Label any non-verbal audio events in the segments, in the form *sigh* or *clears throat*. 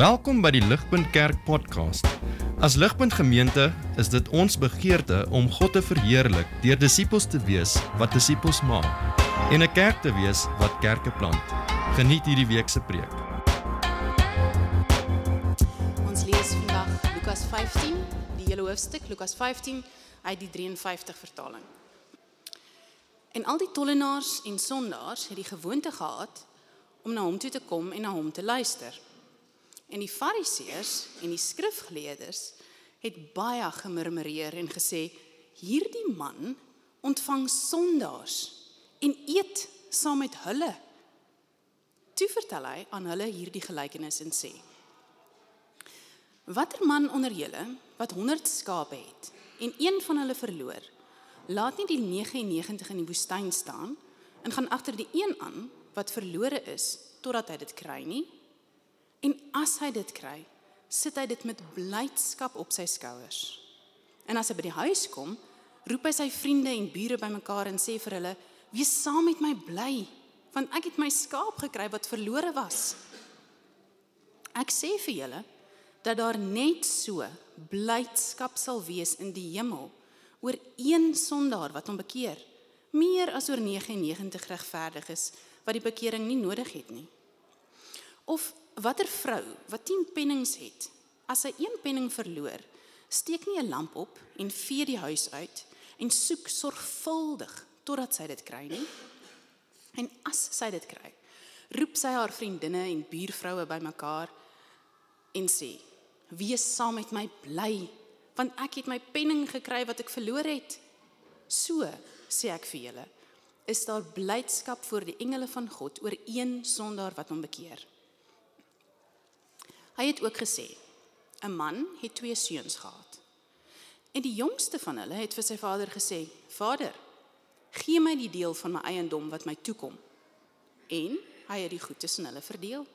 Welkom by die Ligpunt Kerk podcast. As Ligpunt Gemeente is dit ons begeerte om God te verheerlik deur disippels te wees wat disippels maak en 'n kerk te wees wat kerke plant. Geniet hierdie week se preek. Ons lees vandag Lukas 15, die hele hoofstuk Lukas 15 uit die 53 vertaling. En al die tollenaars en sondaars het die gewoonte gehad om na hom toe te kom en na hom te luister. En die Fariseërs en die skrifgeleerdes het baie gemurmureer en gesê: "Hierdie man ontvang sondaars en eet saam met hulle." Toe vertel hy aan hulle hierdie gelykenis en sê: Watter man onder julle wat 100 skape het en een van hulle verloor, laat nie die 99 in die woestyn staan en gaan agter die een aan wat verlore is totdat hy dit kry nie? En as hy dit kry, sit hy dit met blydskap op sy skouers. En as hy by die huis kom, roep hy sy vriende en bure bymekaar en sê vir hulle: "Wees saam met my bly, want ek het my skaap gekry wat verlore was." Ek sê vir julle dat daar net so blydskap sal wees in die hemel oor een sondaar wat hom bekeer, meer as oor 99 regverdiges wat die bekering nie nodig het nie. Of watter vrou wat 10 pennings het, as sy een penning verloor, steek nie 'n lamp op en vee die huis uit en soek sorgvuldig totdat sy dit kry nie. En as sy dit kry, roep sy haar vriendinne en buurvroue bymekaar en sê: "Wees saam met my bly, want ek het my penning gekry wat ek verloor het." So sê ek vir julle, is daar blydskap voor die engele van God oor een sondaar wat hom bekeer. Hy het ook gesê: 'n Man het twee seuns gehad. En die jongste van hulle het vir sy vader gesê: "Vader, gee my die deel van my eiendom wat my toekom." En hy het die goed tussen hulle verdeel.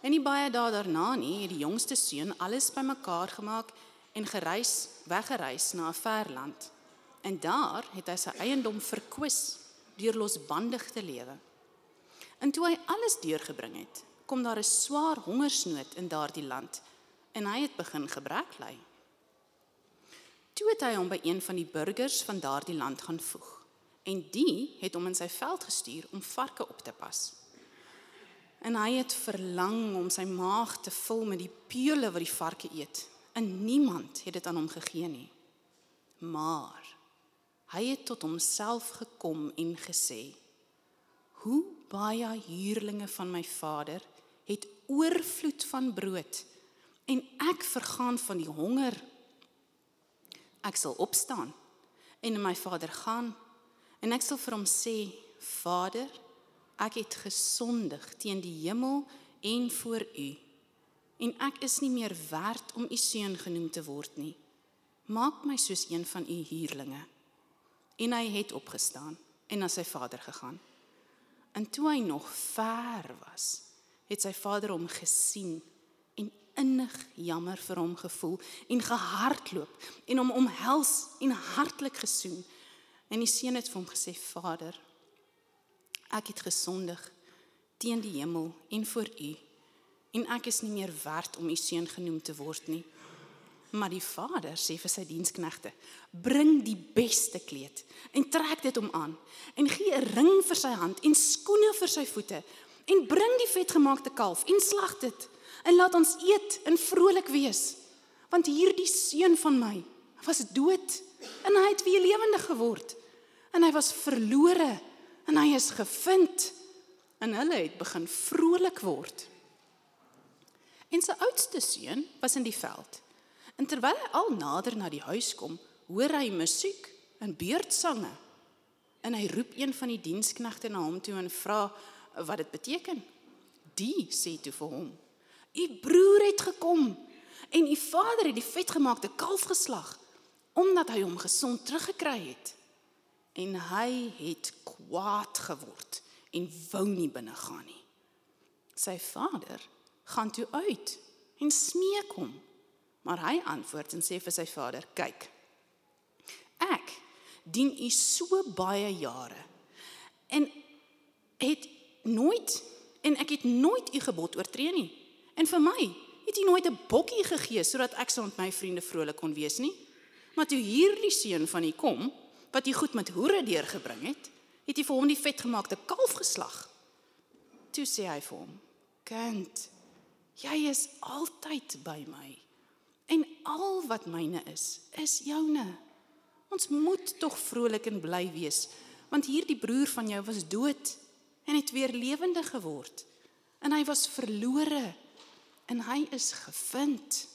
En nie baie dae daarna nie, het die jongste seun alles bymekaar gemaak en gereis, weggereis na 'n ver land. En daar het hy sy eiendom verkwis deur losbandig te lewe. En toe hy alles deurgebring het, kom daar 'n swaar hongersnood in daardie land en hy het begin gebrek ly. Toe het hy hom by een van die burgers van daardie land gaan voeg en die het hom in sy veld gestuur om varke op te pas. En hy het verlang om sy maag te vul met die peule wat die varke eet en niemand het dit aan hom gegee nie. Maar hy het tot homself gekom en gesê: "Hoe baie huurlinge van my vader het oorvloed van brood en ek vergaan van die honger. Ek sal opstaan en na my vader gaan en ek sal vir hom sê: Vader, ek het gesondig teen die hemel en voor U en ek is nie meer werd om U seun genoem te word nie. Maak my soos een van U huurlinge. En hy het opgestaan en na sy vader gegaan. En toe hy nog ver was, het sy vader hom gesien en innig jammer vir hom gevoel en gehardloop en hom omhels en hartlik gesoen. En die seun het vir hom gesê: "Vader, ek het gesondig teen die hemel en voor U en ek is nie meer werd om U seun genoem te word nie." Maar die vader sê vir sy diensknegte: "Bring die beste kleed en trek dit hom aan en gee 'n ring vir sy hand en skoene vir sy voete en bring die vetgemaakte kalf en slag dit. En laat ons eet en vrolik wees. Want hierdie seun van my was dood en hy het weer lewendig geword. En hy was verlore en hy is gevind. En hulle het begin vrolik word. En sy oudste seun was in die veld. En terwyl hy al nader na die huis kom hoor hy musiek en beurtsange. En hy roep een van die diensknegte na hom toe en vra wat dit beteken. Die sê toe vir hom: "U broer het gekom en u vader het die vetgemaakte kalf geslag omdat hy hom gesond teruggekry het." En hy het kwaad geword en wou nie binne gaan nie. Sy vader gaan toe uit en smeek hom. Maar hy antwoord en sê vir sy vader: "Kyk. Ek dien u so baie jare en het nooit en ek het nooit u gebod oortree nie En vir my het hy nooit 'n bokkie gegee sodat ek saam met my vriende vrolik kon wees nie. Maar toe hierdie seun van hom kom, wat hy goed met hoere deurgebring het, het hy vir hom die vetgemaakte kalf geslag. Toe sê hy vir hom: "Kind, jy is altyd by my. En al wat myne is, is joune. Ons moet tog vrolik en bly wees, want hierdie broer van jou was dood en het weer lewendig geword. En hy was verlore en hy is gevind."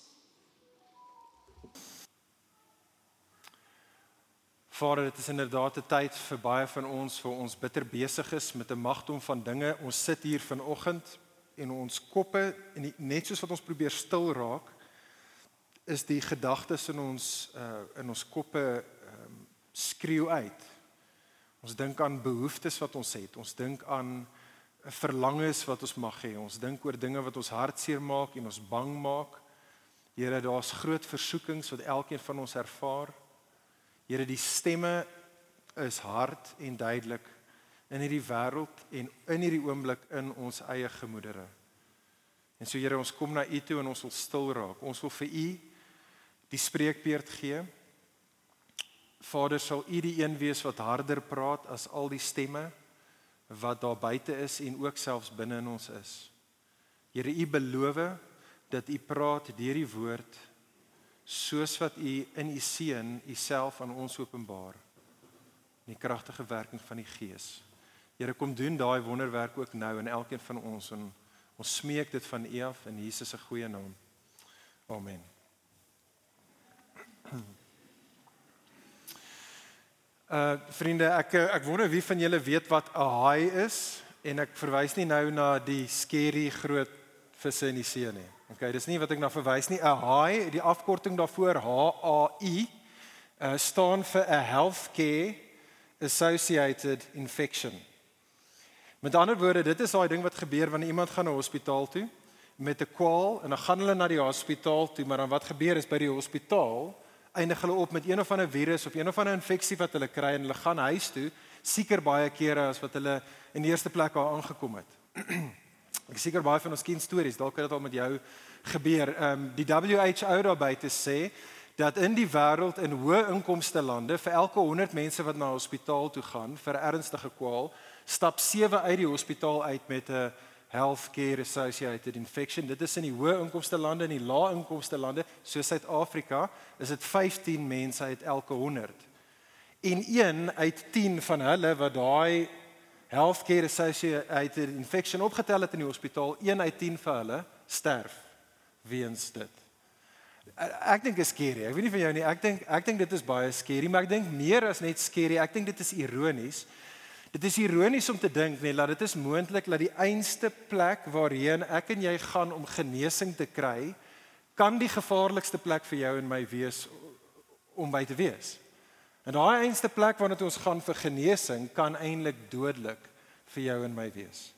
Vader, dit is inderdaad 'n tyd vir baie van ons vir ons bitter besig is met 'n magdom van dinge. Ons sit hier vanoggend en ons koppe en die, net soos wat ons probeer stil raak, is die gedagtes in ons uh in ons koppe um, skreeu uit. Ons dink aan behoeftes wat ons het. Ons dink aan 'n verlangens wat ons mag hê. Ons dink oor dinge wat ons hartseer maak en ons bang maak. Here, daar's groot versoekings wat elkeen van ons ervaar. Here die stemme is hard en duidelik in hierdie wêreld en in hierdie oomblik in ons eie gemoedere. En so Here, ons kom na U toe en ons wil stil raak. Ons wil vir U die spreekbeurt gee. Vader, sal U die een wees wat harder praat as al die stemme wat daar buite is en ook selfs binne in ons is. Here, U beloof dat U praat deur die woord soos wat u in u seun u self aan ons openbaar in die kragtige werking van die gees. Here kom doen daai wonderwerk ook nou in elkeen van ons en ons smeek dit van u af in Jesus se goeie naam. Amen. Uh vriende, ek ek wonder wie van julle weet wat 'n haai is en ek verwys nie nou na die skerry groot visse in die see nie. Okay, dis nie wat ek na verwys nie. 'n HAI, die afkorting daarvoor H A I, uh, staan vir 'n healthcare associated infection. Met ander woorde, dit is daai ding wat gebeur wanneer iemand gaan na 'n hospitaal toe met 'n kwaal en dan gaan hulle na die hospitaal toe, maar dan wat gebeur is by die hospitaal eindig hulle op met een of ander virus of een of ander infeksie wat hulle kry en hulle gaan huis toe, seker baie kere as wat hulle in die eerste plek daar aangekom het. *clears throat* Ek seker baie van ons ken stories, dalk het dit al met jou gebeur. Ehm um, die WHO daar buite sê dat in die wêreld in hoë inkomste lande vir elke 100 mense wat na hospitaal toe gaan vir ernstige kwaal, stap 7 uit die hospitaal uit met 'n healthcare associated infection. Dit is in die hoë inkomste lande en die lae inkomste lande, soos Suid-Afrika, is dit 15 mense uit elke 100. En een uit 10 van hulle wat daai healthcare associated infection opgetel het in die hospitaal, 1 uit 10 vir hulle sterf weens dit. Ek dink dit is skerry. Ek weet nie van jou nie. Ek dink ek dink dit is baie skerry, maar ek dink meer as net skerry. Ek dink dit is ironies. Dit is ironies om te dink net dat dit is moontlik dat die einste plek waarheen ek en jy gaan om genesing te kry, kan die gevaarlikste plek vir jou en my wees om by te wees. En daai einste plek waarna ons gaan vir genesing kan eintlik dodelik vir jou en my wees.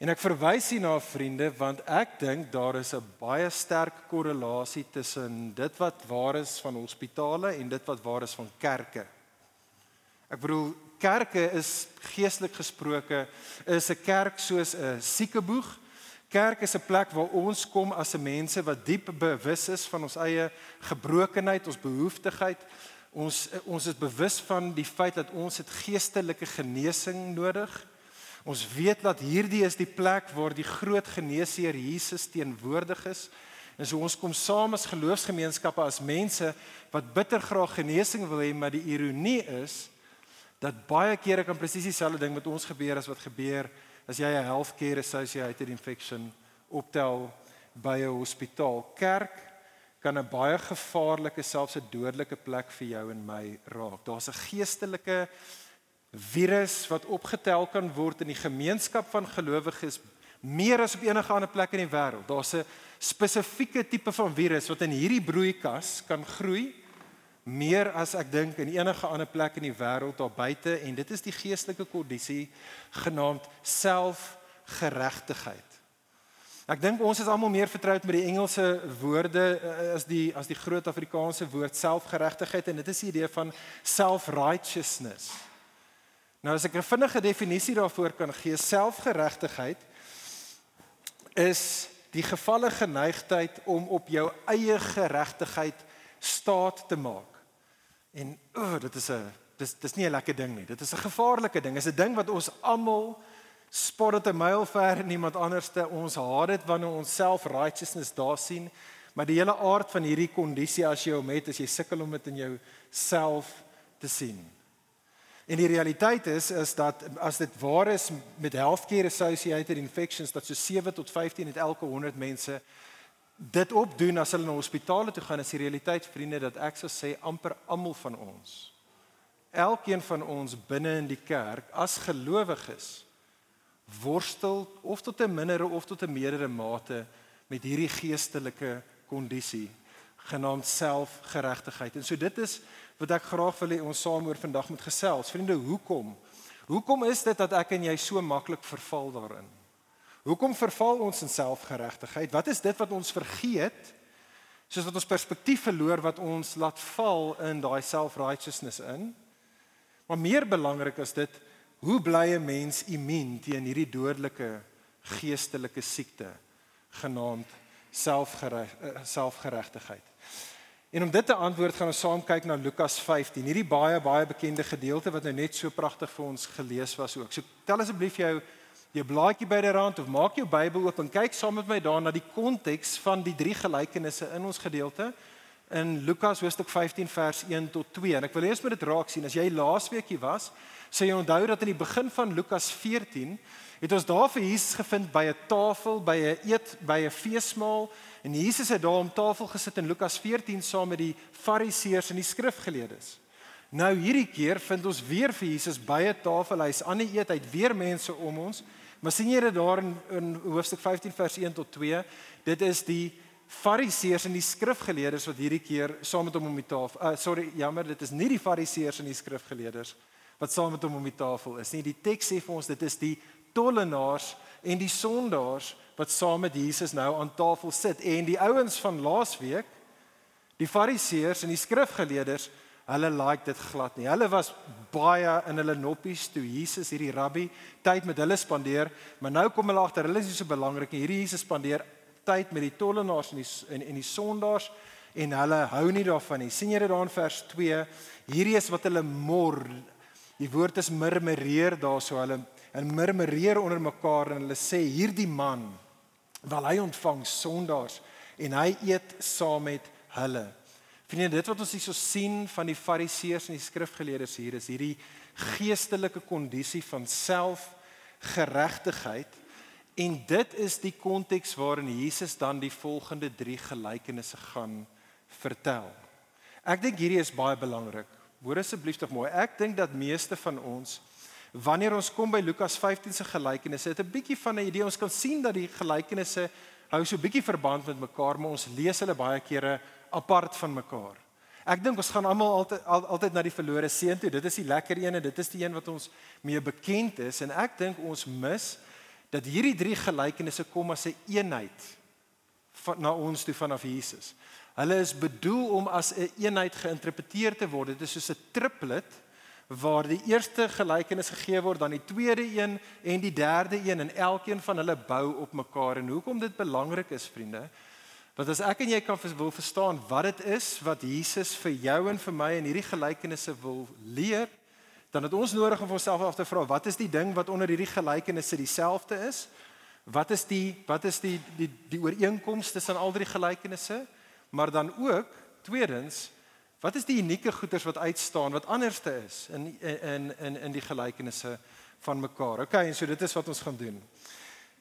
En ek verwys hier na vriende want ek dink daar is 'n baie sterk korrelasie tussen dit wat waar is van hospitale en dit wat waar is van kerke. Ek bedoel kerke is geestelik gesproke is 'n kerk soos 'n siekeboeg. Kerk is 'n plek waar ons kom as 'n mense wat diep bewus is van ons eie gebrokenheid, ons behoeftigheid, Ons ons is bewus van die feit dat ons het geestelike genesing nodig. Ons weet dat hierdie is die plek waar die groot geneesheer Jesus teenwoordig is. En so ons kom saam as geloofsgemeenskappe as mense wat bitter graag genesing wil hê, maar die ironie is dat baie kere kan presies dieselfde ding met ons gebeur as wat gebeur as jy 'n healthcare associated infection optel by 'n hospitaal. Kerk kan 'n baie gevaarlike selfs 'n dodelike plek vir jou en my raak. Daar's 'n geestelike virus wat opgetel kan word in die gemeenskap van gelowiges meer as op enige ander plek in die wêreld. Daar's 'n spesifieke tipe van virus wat in hierdie broeikas kan groei meer as ek dink in enige ander plek in die wêreld daar buite en dit is die geestelike kondisie genaamd selfgeregtigheid. Ek dink ons is almal meer vertroud met die Engelse woorde eh, as die as die groot Afrikaanse woord selfgeregtigheid en dit is die idee van self-righteousness. Nou as ek 'n vinnige definisie daarvoor kan gee, selfgeregtigheid is die gevalle geneigtheid om op jou eie geregtigheid staat te maak. En o, oh, dit is 'n dis dis nie 'n lekker ding nie. Dit is 'n gevaarlike ding. Dit is 'n ding wat ons almal spot dit 'n myl ver en iemand anderste ons haat dit wanneer ons self righteousness daar sien. Maar die hele aard van hierdie kondisie as jy hom het, as jy sukkel om dit in jou self te sien. En die realiteit is is dat as dit waar is met healthcare associated infections dat so 7 tot 15 uit elke 100 mense dit opdoen as hulle na hospitale toe gaan, is die realiteit vriende dat ek sou sê amper almal van ons elkeen van ons binne in die kerk as gelowiges worstel of tot 'n mindere of tot 'n meerdere mate met hierdie geestelike kondisie genaamd selfgeregtigheid. En so dit is wat ek graag wil hê ons saam oor vandag moet gesels. Vriende, hoekom? Hoekom is dit dat ek en jy so maklik verval daarin? Hoekom verval ons in selfgeregtigheid? Wat is dit wat ons vergeet? Soos wat ons perspektief verloor wat ons laat val in daai self-righteousness in. Maar meer belangrik is dit, hoe bly 'n mens immuun teen hierdie dodelike geestelike siekte genaamd selfgeregtigheid? Self En om dit te antwoord gaan ons saam kyk na Lukas 15. Hierdie baie baie bekende gedeelte wat nou net so pragtig vir ons gelees was ook. So tel asseblief jou jou blaadjie by die rand of maak jou Bybel oop en kyk saam met my daarna die konteks van die drie gelykenisse in ons gedeelte in Lukas hoofstuk 15 vers 1 tot 2. En ek wil eers met dit raak sien. As jy laasweek hier was, sê jy onthou dat in die begin van Lukas 14 het ons daar vir Jesus gevind by 'n tafel, by 'n eet, by 'n feesmaal En Jesus het daar om tafel gesit in Lukas 14 saam met die Fariseërs en die skrifgeleerdes. Nou hierdie keer vind ons weer vir Jesus by 'n tafel. Hy's aan die eet, hy't weer mense om ons. Maar sien jy dit daar in, in hoofstuk 15 vers 1 tot 2? Dit is die Fariseërs en die skrifgeleerdes wat hierdie keer saam met hom om die tafel. Uh, sorry, jammer, dit is nie die Fariseërs en die skrifgeleerdes wat saam met hom om die tafel is nie. Die teks sê vir ons dit is die tollenaars en die sondaars wat saam met Jesus nou aan tafel sit en die ouens van laasweek die fariseërs en die skrifgeleerders hulle like dit glad nie. Hulle was baie in hulle noppies toe Jesus hierdie rabbi tyd met hulle spandeer maar nou kom hulle agter hulle is nie so belangrik nie. Hierdie Jesus spandeer tyd met die tollenaars en die en, en die sondaars en hulle hou nie daarvan nie. sien jy dit daar in vers 2 hierdie is wat hulle mor. Die woord is murmureer daarso. Hulle en murmureer onder mekaar en hulle sê hierdie man wel hy ontvang sondaars en hy eet saam met hulle. Vriende, dit wat ons hierso sien van die fariseërs en die skrifgeleerdes hier is hierdie geestelike kondisie van selfgeregtigheid en dit is die konteks waarin Jesus dan die volgende 3 gelykenisse gaan vertel. Ek dink hierdie is baie belangrik. Hoor asseblief tog mooi. Ek dink dat meeste van ons wanneer ons kom by Lukas 15 se gelykenisse, het 'n bietjie van 'n idee. Ons kan sien dat die gelykenisse hou so 'n bietjie verband met mekaar, maar ons lees hulle baie kere apart van mekaar. Ek dink ons gaan almal altyd al, altyd na die verlore seun toe. Dit is die lekker een en dit is die een wat ons mee bekend is en ek dink ons mis dat hierdie drie gelykenisse kom as 'n een eenheid van na ons toe vanaf Jesus. Hulle is bedoel om as 'n een eenheid geïnterpreteer te word. Dit is soos 'n triplet waar die eerste gelykenis gegee word, dan die tweede een en die derde een en elkeen van hulle bou op mekaar. En hoekom dit belangrik is, vriende? Want as ek en jy kan wil verstaan wat dit is wat Jesus vir jou en vir my in hierdie gelykenisse wil leer, dan het ons nodig om onsself af te vra, wat is die ding wat onder hierdie gelykenisse dieselfde is? Wat is die wat is die die die ooreenkomste tussen al drie gelykenisse? Maar dan ook tweedens, Wat is die unieke goeders wat uitstaan wat anderste is in in in in die gelykenisse van mekaar? OK, en so dit is wat ons gaan doen.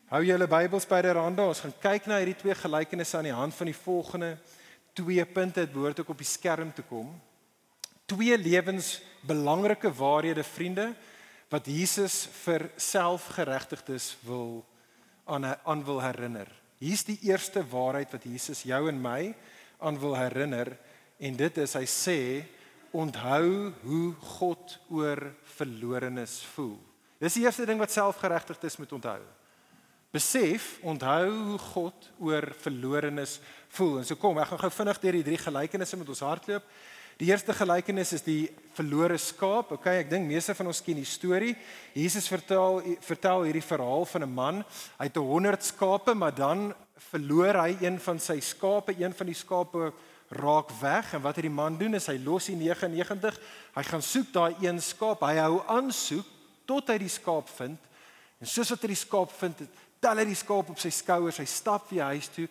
Hou julle Bybels by die rande. Ons gaan kyk na hierdie twee gelykenisse aan die hand van die volgende twee punte. Dit behoort ook op die skerm te kom. Twee lewensbelangrike waarhede, vriende, wat Jesus vir selfgeregtigdes wil aan aan wil herinner. Hier's die eerste waarheid wat Jesus jou en my aan wil herinner. En dit is hy sê onthou hoe God oor verlorenes voel. Dis die eerste ding wat selfgeregtigdes moet onthou. Besef, onthou hoe God oor verlorenes voel. En so kom, ek gaan gou vinnig deur die drie gelykenisse met ons hardloop. Die eerste gelykenis is die verlore skaap. Okay, ek dink meeste van ons ken die storie. Jesus vertel vertel hierdie verhaal van 'n man. Hy het 100 skape, maar dan verloor hy een van sy skape, een van die skape raak weg en wat hierdie man doen is hy los die 99, hy gaan soek daai een skaap, hy hou aan soek tot hy die skaap vind. En soos wat hy die skaap vind, tel hy die skaap op sy skouers, hy stap weer huis toe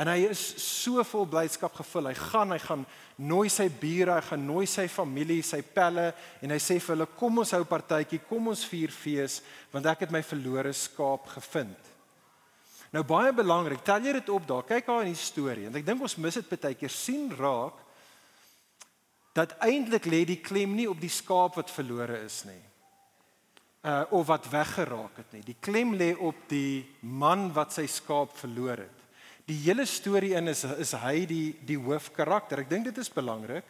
en hy is so vol blydskap gevul. Hy gaan, hy gaan nooi sy bure, hy gaan nooi sy familie, sy pelle en hy sê vir hulle kom ons hou partytjie, kom ons vier fees want ek het my verlore skaap gevind. Nou baie belangrik, tel jy dit op daar. Kyk haar in die storie en ek dink ons mis dit baie keer sien raak dat eintlik lê die klem nie op die skaap wat verlore is nie. Uh of wat weggeraak het nie. Die klem lê op die man wat sy skaap verloor het. Die hele storie in is is hy die die hoofkarakter. Ek dink dit is belangrik.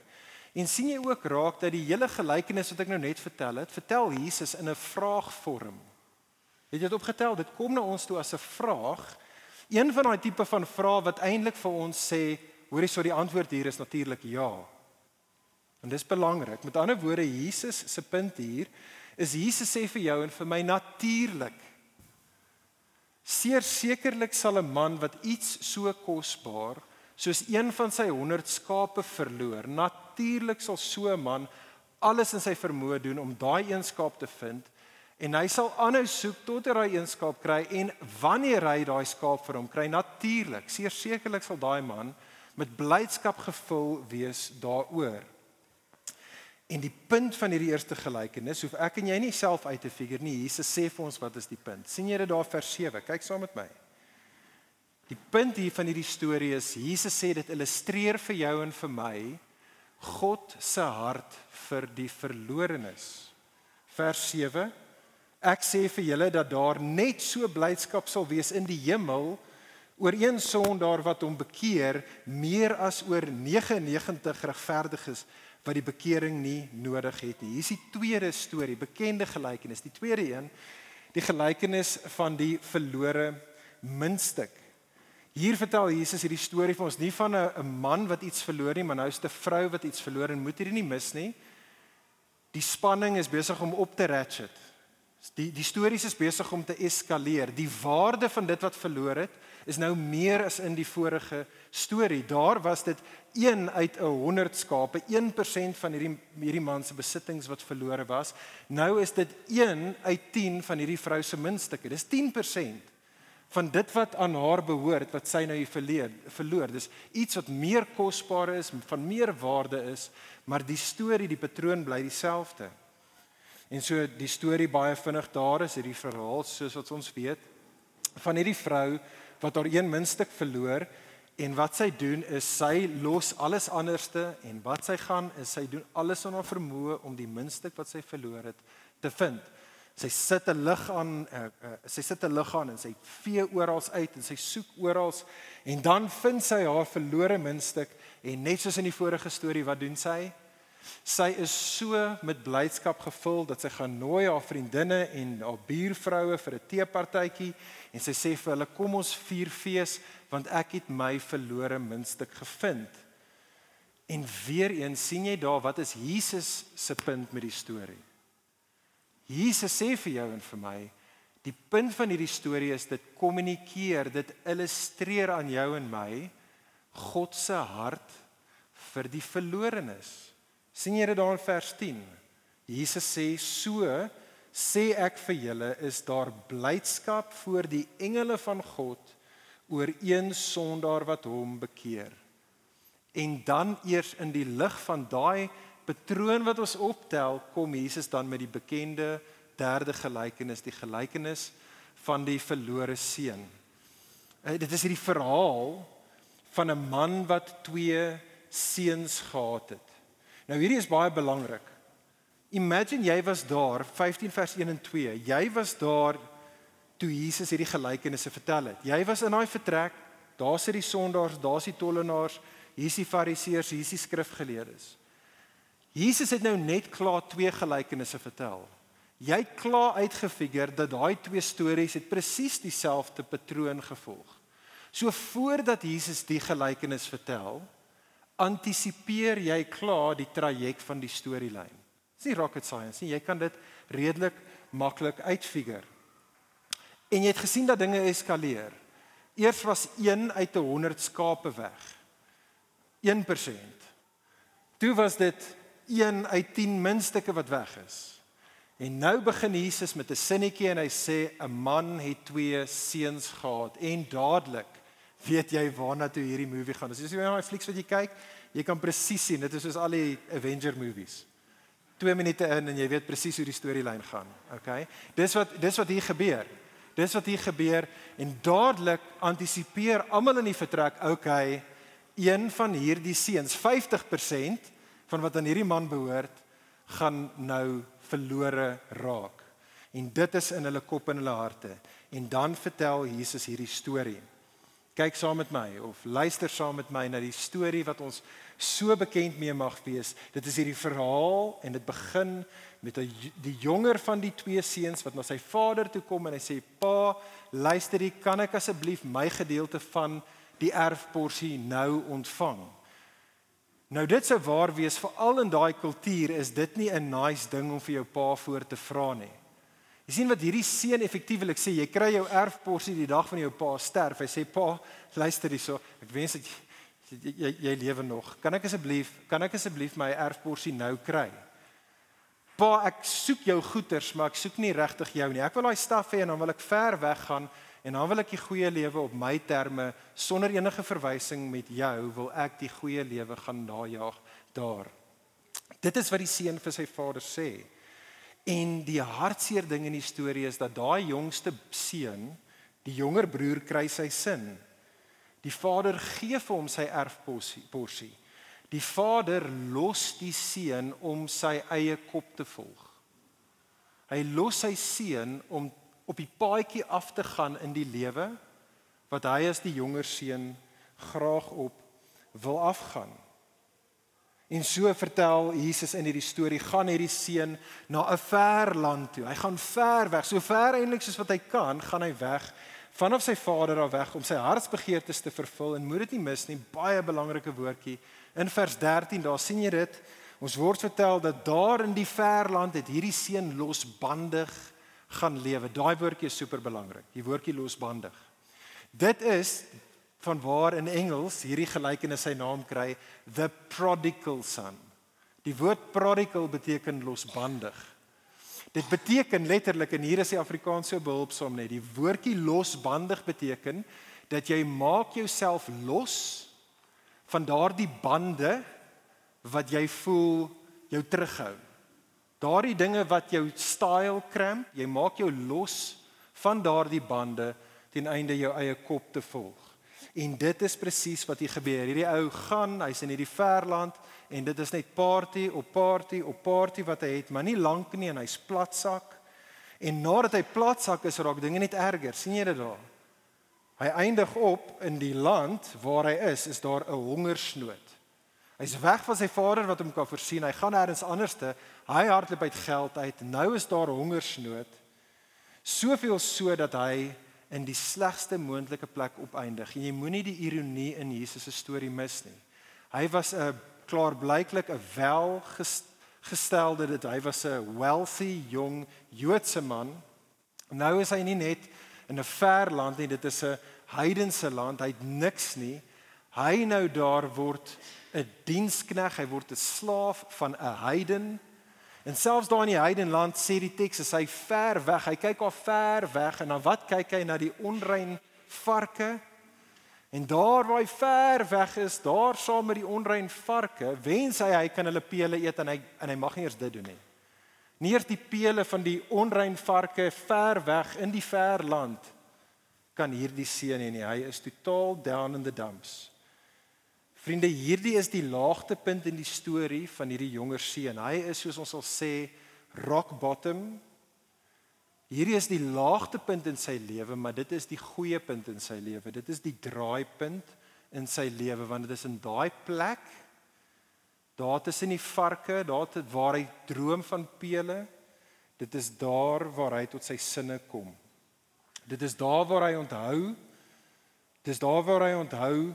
En sien jy ook raak dat die hele gelykenis wat ek nou net vertel het, vertel Jesus in 'n vraagvorm. Het jy dit opgetel? Dit kom na ons toe as 'n vraag. Een van daai tipe van vrae wat eintlik vir ons sê, hoorie, so die antwoord hier is natuurlik ja. En dis belangrik. Met ander woorde, Jesus se punt hier is Jesus sê vir jou en vir my natuurlik Seer sekerlik sal 'n man wat iets so kosbaar soos een van sy 100 skape verloor, natuurlik sal so 'n man alles in sy vermoë doen om daai een skaap te vind en hy sal aanhou soek tot hy daai een skaap kry en wanneer hy daai skaap vir hom kry, natuurlik, seer sekerlik sal daai man met blydskap gevul wees daaroor. En die punt van hierdie eerste gelykenis, hoef ek en jy nie self uit te figure nie. Jesus sê vir ons wat is die punt. sien jy dit daar vers 7? Kyk saam met my. Die punt hier van hierdie storie is Jesus sê dit illustreer vir jou en vir my God se hart vir die verlorenes. Vers 7. Ek sê vir julle dat daar net so blydskap sal wees in die hemel oor een sondaar wat hom bekeer meer as oor 99 regverdiges wat die bekering nie nodig het nie. Hier is die tweede storie, bekende gelykenis. Die tweede een, die gelykenis van die verlore muntstuk. Hier vertel Jesus hierdie storie vir ons nie van 'n man wat iets verloor nie, maar nou is dit 'n vrou wat iets verloor en moet hierdie nie mis nie. Die spanning is besig om op te ratchet. Die die stories is besig om te eskaleer. Die waarde van dit wat verloor het is nou meer as in die vorige storie. Daar was dit 1 uit 'n 100 skape, 1% van hierdie hierdie man se besittings wat verlore was. Nou is dit 1 uit 10 van hierdie vrou se muntstukke. Dis 10% van dit wat aan haar behoort wat sy nou verleer, verloor. Dis iets wat meer kosbaar is, van meer waarde is, maar die storie, die patroon bly dieselfde. En so die storie baie vinnig daar is hierdie verhaal soos wat ons weet van hierdie vrou wat haar een muntstuk verloor En wat sy doen is sy los alles anderste en wat sy gaan is sy doen alles in haar vermoë om die minste wat sy verloor het te vind. Sy sit 'n lig aan, uh, uh, sy sit 'n lig aan en sy vee oral uit en sy soek oral en dan vind sy haar verlore minste en net soos in die vorige storie wat doen sy? Sy is so met blydskap gevul dat sy gaan nooi haar vriendinne en haar buurvroue vir 'n teepartytjie en sy sê vir hulle kom ons vier fees want ek het my verlore muntstuk gevind. En weer eens sien jy daar wat is Jesus se punt met die storie? Jesus sê vir jou en vir my, die punt van hierdie storie is dit kommunikeer, dit illustreer aan jou en my God se hart vir die verlorenes sien jy dit daar in vers 10? Jesus sê so sê ek vir julle is daar blydskap voor die engele van God oor een sondaar wat hom bekeer. En dan eers in die lig van daai patroon wat ons optel, kom Jesus dan met die bekende derde gelykenis, die gelykenis van die verlore seun. Eh, dit is hierdie verhaal van 'n man wat twee seuns gehad het. Nou hierdie is baie belangrik. Imagine jy was daar 15 vers 1 en 2. Jy was daar toe Jesus hierdie gelykenisse vertel het. Jy was in daai vertrek. Daar sit die sondaars, daar's die tollenaars, hier's die fariseërs, hier's die skrifgeleerdes. Jesus het nou net klaar twee gelykenisse vertel. Jy klaar uitgefigure dat daai twee stories het presies dieselfde patroon gevolg. So voordat Jesus die gelykenis vertel, antisipeer jy klaar die traject van die storielyn. Dis nie rocket science nie, jy kan dit redelik maklik uitfigure. En jy het gesien dat dinge eskaleer. Eers was 1 uit 'n 100 skape weg. 1%. Toe was dit 1 uit 10 minstukke wat weg is. En nou begin Jesus met 'n sinnetjie en hy sê 'n man het twee seuns gehad en dadelik weet jy waarna toe hierdie movie gaan. As jy sien daai flieks wat jy kyk, jy kan presies sien dit is soos al die Avenger movies. 2 minute in en jy weet presies hoe die storielyn gaan. Okay? Dis wat dis wat hier gebeur. Dis wat hier gebeur en dadelik antisipeer almal in die vertrek, okay, een van hierdie seuns, 50% van wat aan hierdie man behoort, gaan nou verlore raak. En dit is in hulle kop en hulle harte. En dan vertel Jesus hierdie storie. Kyk saam met my of luister saam met my na die storie wat ons so bekend mee mag wees. Dit is hierdie verhaal en dit begin met die jonger van die twee seuns wat na sy vader toe kom en hy sê: "Pa, luister hier, kan ek asseblief my gedeelte van die erfporsie nou ontvang?" Nou dit sou waar wees veral in daai kultuur is dit nie 'n nice ding om vir jou pa voor te vra nie. Jy sien wat hierdie seun effektiewelik sê, jy kry jou erfporsie die dag van jou pa sterf. Hy sê pa, luister hierso, ek wens dat jy jy, jy, lewe nog. Kan ek asseblief, kan ek asseblief my erfporsie nou kry? Pa, ek soek jou goeders, maar ek soek nie regtig jou nie. Ek wil daai staf hê en dan wil ek ver weg gaan en dan wil ek die goeie lewe op my terme sonder enige verwysing met jou wil ek die goeie lewe gaan najag daar. Dit is wat die seun vir sy vader sê. En die hartseer ding in die storie is dat daai jongste seun, die jonger broer kry sy sin. Die vader gee vir hom sy erfporsie. Die vader los die seun om sy eie kop te volg. Hy los sy seun om op die paadjie af te gaan in die lewe wat hy as die jonger seun graag op wil afgaan. En so vertel Jesus in hierdie storie gaan hierdie seun na 'n ver land toe. Hy gaan ver weg, so ver eintlik soos wat hy kan, gaan hy weg vanaf sy vader af weg om sy hartsbegeertes te vervul en moet dit nie mis nie, baie belangrike woordjie. In vers 13 daar sien jy dit. Ons word vertel dat daar in die ver land het hierdie seun losbandig gaan lewe. Daai woordjie is super belangrik. Die woordjie losbandig. Dit is van waar in Engels hierdie gelykenis sy naam kry, the prodigal son. Die woord prodigal beteken losbandig. Dit beteken letterlik en hier is die Afrikaans so behulpsaam net. Die woordjie losbandig beteken dat jy maak jouself los van daardie bande wat jy voel jou terughou. Daardie dinge wat jou style krimp, jy maak jou los van daardie bande ten einde jou eie kop te volg. En dit is presies wat hier gebeur. Hierdie ou gaan, hy's in hierdie verland en dit is net party op party op party wat hy het, maar nie lank nie en hy's platsak. En nadat hy platsak is, raak dinge net erger. sien jy dit daar? Hy eindig op in die land waar hy is, is daar 'n hongersnood. Hy's weg van sy vader wat hom kan voorsien. Hy gaan nêrens anderste. Hy hardloop uit geld uit. Nou is daar hongersnood. Soveel so dat hy in die slegste moontlike plek opeindig. En jy moenie die ironie in Jesus se storie mis nie. Hy was 'n klaarblyklik 'n welgestelde dit hy was 'n wealthy jong Joodse man. Nou is hy nie net in 'n ver land nie, dit is 'n heidense land. Hy het niks nie. Hy nou daar word 'n dienskneg, hy word 'n slaaf van 'n heiden. En selfs daar in die heidenland sê die teks as hy ver weg, hy kyk al ver weg en dan wat kyk hy na die onrein varke? En daar waar hy ver weg is, daar saam met die onrein varke, wens hy hy kan hulle pele eet en hy en hy mag nie eers dit doen nie. Nie eers die pele van die onrein varke ver weg in die ver land kan hierdie seun hê nie. Hy is totaal down in the dumps. Vriende, hierdie is die laagtepunt in die storie van hierdie jonger seun. Hy is soos ons sal sê rock bottom. Hierdie is die laagtepunt in sy lewe, maar dit is die goeie punt in sy lewe. Dit is die draaipunt in sy lewe want dit is in daai plek daar tussen die varke, daar tot waar hy droom van pele. Dit is daar waar hy tot sy sinne kom. Dit is daar waar hy onthou. Dit is daar waar hy onthou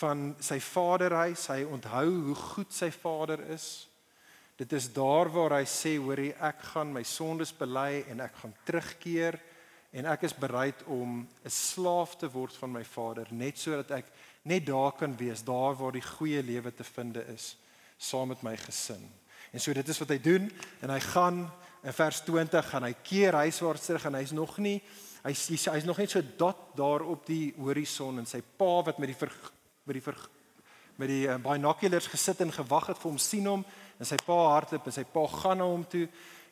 van sy vaderhuis. Hy onthou hoe goed sy vader is. Dit is daar waar hy sê, hoorie, ek gaan my sondes bely en ek gaan terugkeer en ek is bereid om 'n slaaf te word van my Vader net sodat ek net daar kan wees, daar waar die goeie lewe te vind is saam met my gesin. En so dit is wat hy doen en hy gaan in vers 20 gaan hy keer huiswaarts terug en hy's nog nie hy's hy's nog net so dot daar op die horison en sy pa wat met die met die met die uh, binoculars gesit en gewag het vir hom sien hom en sy pa hardloop en sy pa gaan na hom toe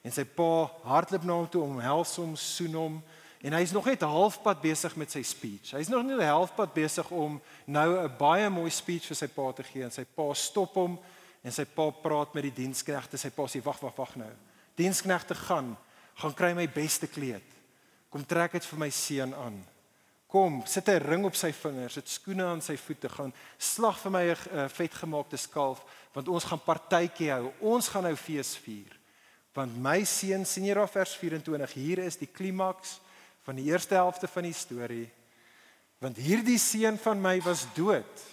en sy pa hardloop na hom toe omhels hom soen hom en hy's nog net halfpad besig met sy speech. Hy's nog net halfpad besig om nou 'n baie mooi speech vir sy pa te gee en sy pa stop hom en sy pa praat met die diensknegte. Sy pa sê wag wag wag nou. Diensknegte gaan gaan kry my beste kleed. Kom trek dit vir my seun aan. Kom, sit 'n ring op sy vingers, sit skoene aan sy voete, gaan slag vir my 'n uh, vetgemaakte skalf, want ons gaan partytjie hou. Ons gaan nou fees vier. Want my seun, sien jy daar vers 24, hier is die klimaks van die eerste helfte van die storie. Want hierdie seun van my was dood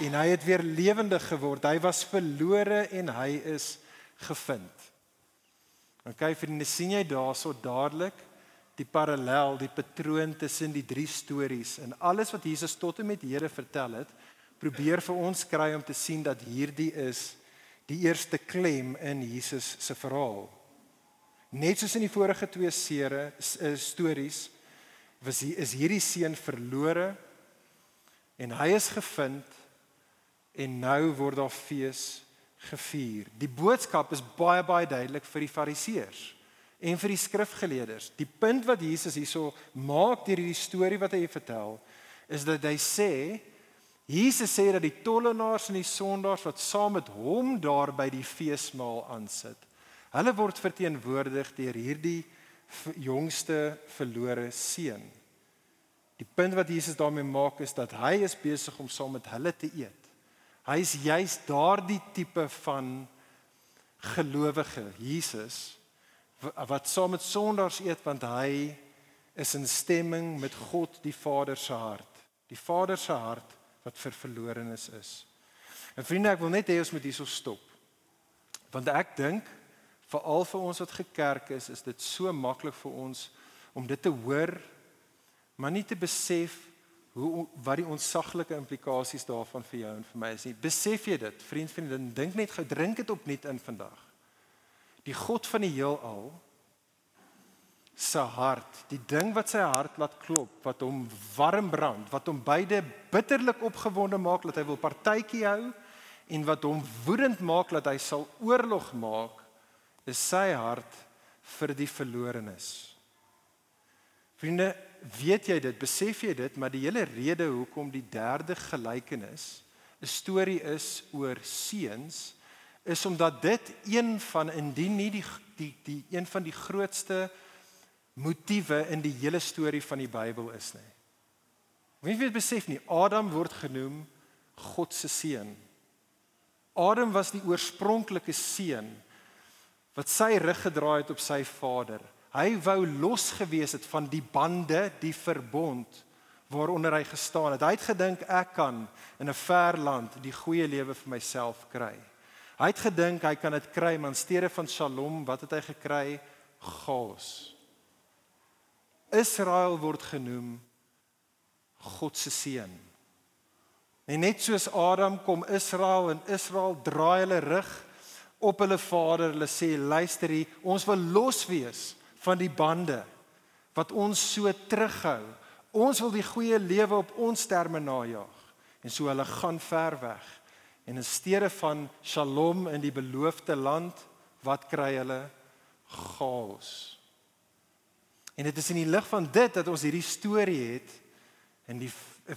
en hy het weer lewendig geword. Hy was verlore en hy is gevind. OK, vriende, sien jy daarso dadelik die parallel, die patroon tussen die drie stories en alles wat Jesus tot en met Here vertel het, probeer vir ons kry om te sien dat hierdie is die eerste klem in Jesus se verhaal. Net soos in die vorige twee sere eh, stories was hier is hierdie seun verlore en hy is gevind en nou word daar fees gevier. Die boodskap is baie baie duidelik vir die fariseërs en vir die skrifgeleerders. Die punt wat Jesus hierso maak deur hierdie storie wat hy vertel, is dat hy sê Jesus sê dat die tollenaars en die sondaars wat saam met hom daar by die feesmaal aansit, hulle word verteenwoordig deur hierdie jongste verlore seun. Die punt wat Jesus daarmee maak is dat hy is besig om saam met hulle te eet. Hy is juis daardie tipe van gelowige Jesus wat saam met sondaars eet want hy is in stemming met God die Vader se hart. Die Vader se hart wat vir verlorenes is. En vriende, ek wil net hê ons moet hierso stop. Want ek dink veral vir ons wat gekerk is, is dit so maklik vir ons om dit te hoor maar nie te besef hoe wat die onsaglike implikasies daarvan vir jou en vir my is nie. Besef jy dit, vriend, vriendin, dink net gou, drink dit opnuut in vandag die God van die heelal se hart, die ding wat sy hart laat klop, wat hom warm brand, wat hom beide bitterlik opgewonde maak dat hy wil partytjie hou en wat hom woedend maak dat hy sal oorlog maak, is sy hart vir die verlorenes. Vriende, weet jy dit, besef jy dit, maar die hele rede hoekom die derde gelykenis 'n storie is oor seuns is omdat dit een van indien nie die die die een van die grootste motiewe in die hele storie van die Bybel is nie. Wie weet besef nie Adam word genoem God se seun. Adam was die oorspronklike seun wat sy rug gedraai het op sy vader. Hy wou los gewees het van die bande, die verbond waaronder hy gestaan het. Hy het gedink ek kan in 'n ver land die goeie lewe vir myself kry. Hy het gedink hy kan dit kry, maar in steede van Shalom, wat het hy gekry? Chaos. Israel word genoem God se seun. En net soos Adam kom Israel en Israel draai hulle rug op hulle vader. Hulle sê luister hier, ons wil los wees van die bande wat ons so terughou. Ons wil die goeie lewe op ons terme najag. En so hulle gaan ver weg. En in steede van Shalom in die beloofde land, wat kry hulle? Chaos. En dit is in die lig van dit dat ons hierdie storie het en die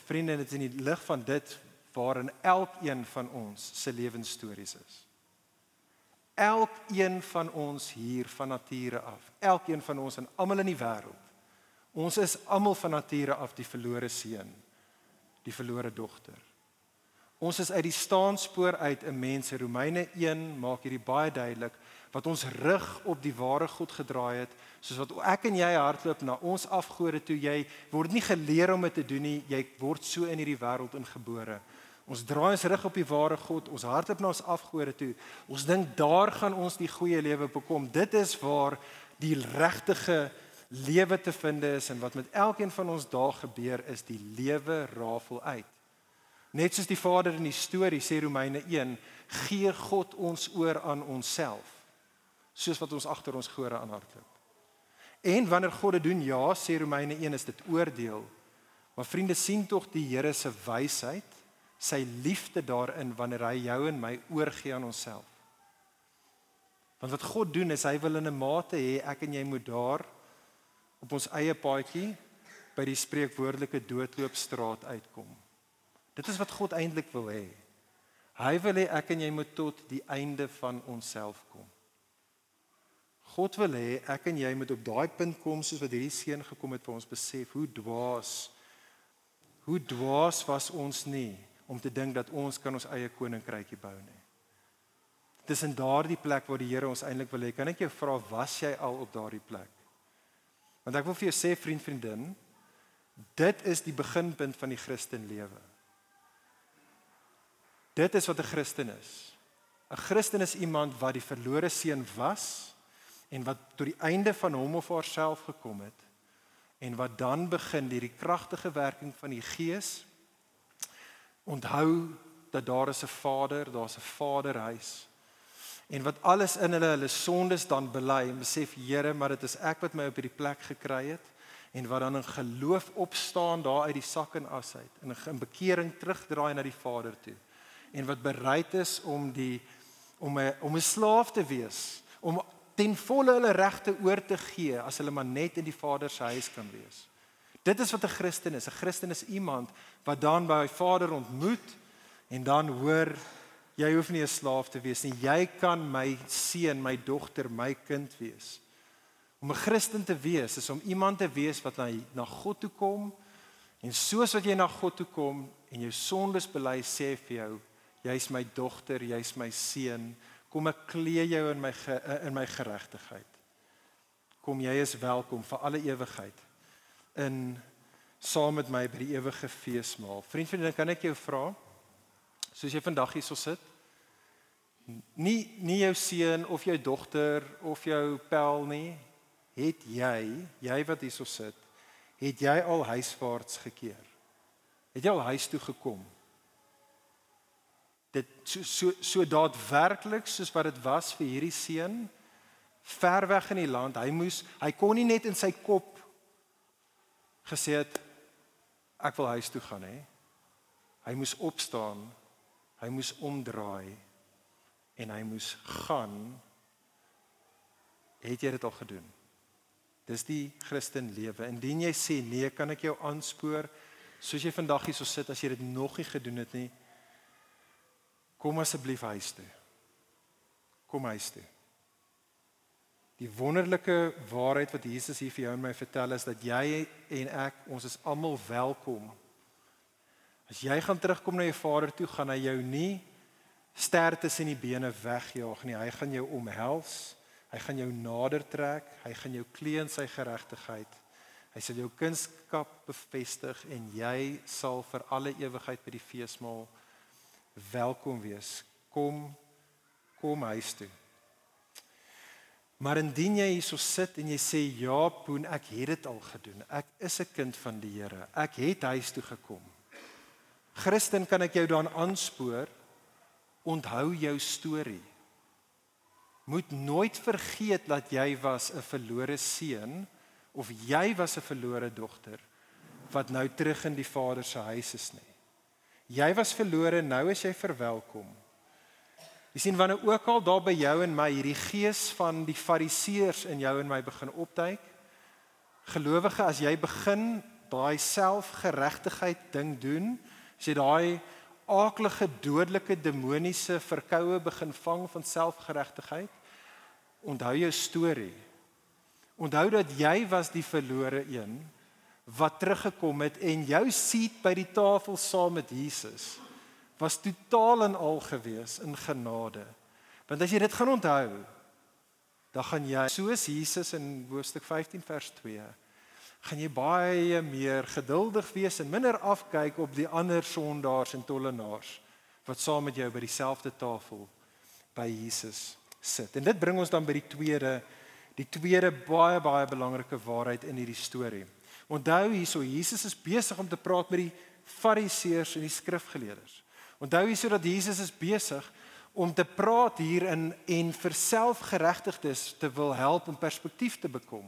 vriende dit is in die lig van dit waarin elkeen van ons se lewensstories is. Elkeen van ons hier van nature af, elkeen van ons en almal in die wêreld. Ons is almal van nature af die verlore seun, die verlore dogter. Ons is uit die staanspoor uit 'n mense. Romeine 1 maak hierdie baie duidelik wat ons rug op die ware God gedraai het, soos wat ek en jy hardloop na ons afgode toe. Jy word nie geleer om dit te doen nie. Jy word so in hierdie wêreld ingebore. Ons draai ons rug op die ware God. Ons hardloop na ons afgode toe. Ons dink daar gaan ons die goeie lewe bekom. Dit is waar die regtige lewe te vind is en wat met elkeen van ons daar gebeur is die lewe rafel uit. Net soos die Vader in die storie sê Romeine 1, gee God ons oor aan onsself soos wat ons agter ons gehore aanhardloop. En wanneer God dit doen, ja, sê Romeine 1 is dit oordeel. Maar vriende sien tog die Here se wysheid, sy liefde daarin wanneer hy jou en my oorgee aan onsself. Want wat God doen is hy wil in 'n mate hê ek en jy moet daar op ons eie paadjie by die spreekwoordelike doodloopstraat uitkom. Dit is wat God eintlik wil hê. Hy wil hê ek en jy moet tot die einde van onsself kom. God wil hê ek en jy moet op daai punt kom soos wat hierdie seun gekom het vir ons besef hoe dwaas hoe dwaas was ons nie om te dink dat ons kan ons eie koninkrykie bou nie. Dis in daardie plek waar die Here ons eintlik wil hê. Kan ek jou vra was jy al op daardie plek? Want ek wil vir jou sê vriend vriendin, dit is die beginpunt van die Christen lewe. Dit is wat 'n Christen is. 'n Christen is iemand wat die verlore seun was en wat tot die einde van hom of haarself gekom het en wat dan begin deur die kragtige werking van die Gees onthou dat daar is 'n Vader, daar's 'n Vaderhuis en wat alles in hulle hulle sondes dan bely en besef Here, maar dit is ek wat my op hierdie plek gekry het en wat dan in geloof opstaan daar uit die sak en as uit in bekering terugdraai na die Vader toe en wat bereid is om die om 'n om 'n slaaf te wees om ten volle hulle regte oor te gee as hulle maar net in die Vader se huis kan wees. Dit is wat 'n Christen is. 'n Christen is iemand wat dan by sy Vader ontmoet en dan hoor Jy hoef nie 'n slaaf te wees nie. Jy kan my seun, my dogter, my kind wees. Om 'n Christen te wees is om iemand te wees wat na na God toe kom en soos wat jy na God toe kom en jou sondes bely, sê vir jou, jy's my dogter, jy's my seun. Kom ek klee jou in my in my geregtigheid. Kom jy is welkom vir alle ewigheid in saam met my by die ewige feesmaal. Vriend, vriendin, kan ek jou vra? soos jy vandag hierso sit. Nie nie jou seun of jou dogter of jou pel nie, het jy, jy wat hierso sit, het jy al huiswaarts gekeer? Het jy al huis toe gekom? Dit so so so daadwerklik soos wat dit was vir hierdie seun ver weg in die land. Hy moes hy kon nie net in sy kop gesê het ek wil huis toe gaan hè. Hy moes opstaan Hy moes omdraai en hy moes gaan. Het jy dit al gedoen? Dis die Christen lewe. Indien jy sê nee, kan ek jou aanspoor soos jy vandag hier so sit as jy dit nog nie gedoen het nie. Kom asseblief huis toe. Kom huis toe. Die wonderlike waarheid wat Jesus hier vir jou en my vertel is dat jy en ek, ons is almal welkom As jy gaan terugkom na jou Vader toe, gaan hy jou nie stertes in die bene wegjaag nie. Hy gaan jou omhels. Hy gaan jou nader trek. Hy gaan jou klee in sy geregtigheid. Hy sal jou kunskap bevestig en jy sal vir alle ewigheid by die feesmaal welkom wees. Kom kom huis toe. Maar indien jy hierso sit en jy sê ja, Poen, ek het dit al gedoen. Ek is 'n kind van die Here. Ek het huis toe gekom. Christen kan ek jou dan aanspoor onthou jou storie. Moet nooit vergeet dat jy was 'n verlore seun of jy was 'n verlore dogter wat nou terug in die Vader se huis is nie. Jy was verlore, nou is jy verwelkom. Jy sien wanneer ook al daar by jou en my hierdie gees van die fariseërs in jou en my begin opduik. Gelowige, as jy begin daai selfgeregtigheid ding doen, As jy daai aaklige dodelike demoniese verkoue begin vang van selfgeregtigheid, onthou jou storie. Onthou dat jy was die verlore een wat teruggekom het en jou seat by die tafel saam met Jesus was totaal en al gewees in genade. Want as jy dit gaan onthou, dan gaan jy soos Jesus in hoofstuk 15 vers 2 gaan jy baie meer geduldig wees en minder afkyk op die ander sondaars en tollenaars wat saam met jou by dieselfde tafel by Jesus sit. En dit bring ons dan by die tweede die tweede baie baie belangrike waarheid in hierdie storie. Onthou hierso Jesus is besig om te praat met die Fariseërs en die skrifgeleerdes. Onthou hierso dat Jesus is besig om te praat hier in en vir selfgeregtigdes te wil help om perspektief te bekom.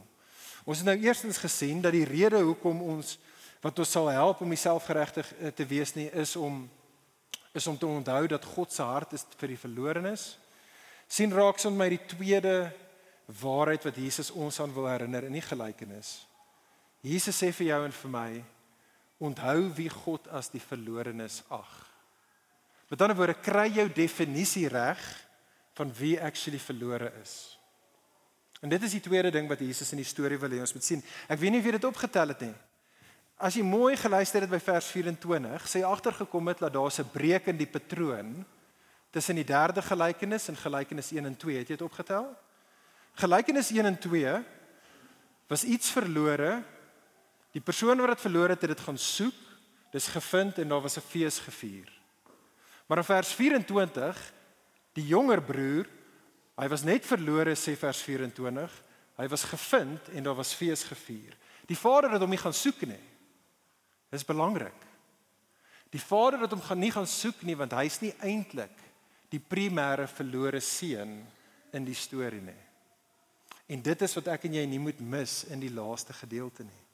Ons het nou eerstens gesien dat die rede hoekom ons wat ons sal help om selfgeregtig eh, te wees nie is om is om te onthou dat God se hart is vir die verlorenes. sien raaks ons my die tweede waarheid wat Jesus ons aan wil herinner in die gelykenis. Jesus sê vir jou en vir my onthou wie God as die verlorenes ag. Met ander woorde kry jou definisie reg van wie actually verlore is. En dit is die tweede ding wat Jesus in die storie wil hê ons moet sien. Ek weet nie of jy dit opgetel het nie. As jy mooi geluister het by vers 24, sê agtergekom het dat daar 'n breek in die patroon tussen die derde gelykenis en gelykenis 1 en 2. Het jy dit opgetel? Gelykenis 1 en 2 was iets verlore. Die persoon wat dit verloor het, het dit gaan soek. Dis gevind en daar was 'n fees gevier. Maar in vers 24, die jonger broer Hy was net verlore sê vers 24. Hy was gevind en daar was fees gevier. Die vader het hom nie gaan soek nie. Dis belangrik. Die vader het hom gaan nie gaan soek nie want hy's nie eintlik die primêre verlore seun in die storie nie. En dit is wat ek en jy nie moet mis in die laaste gedeelte nie.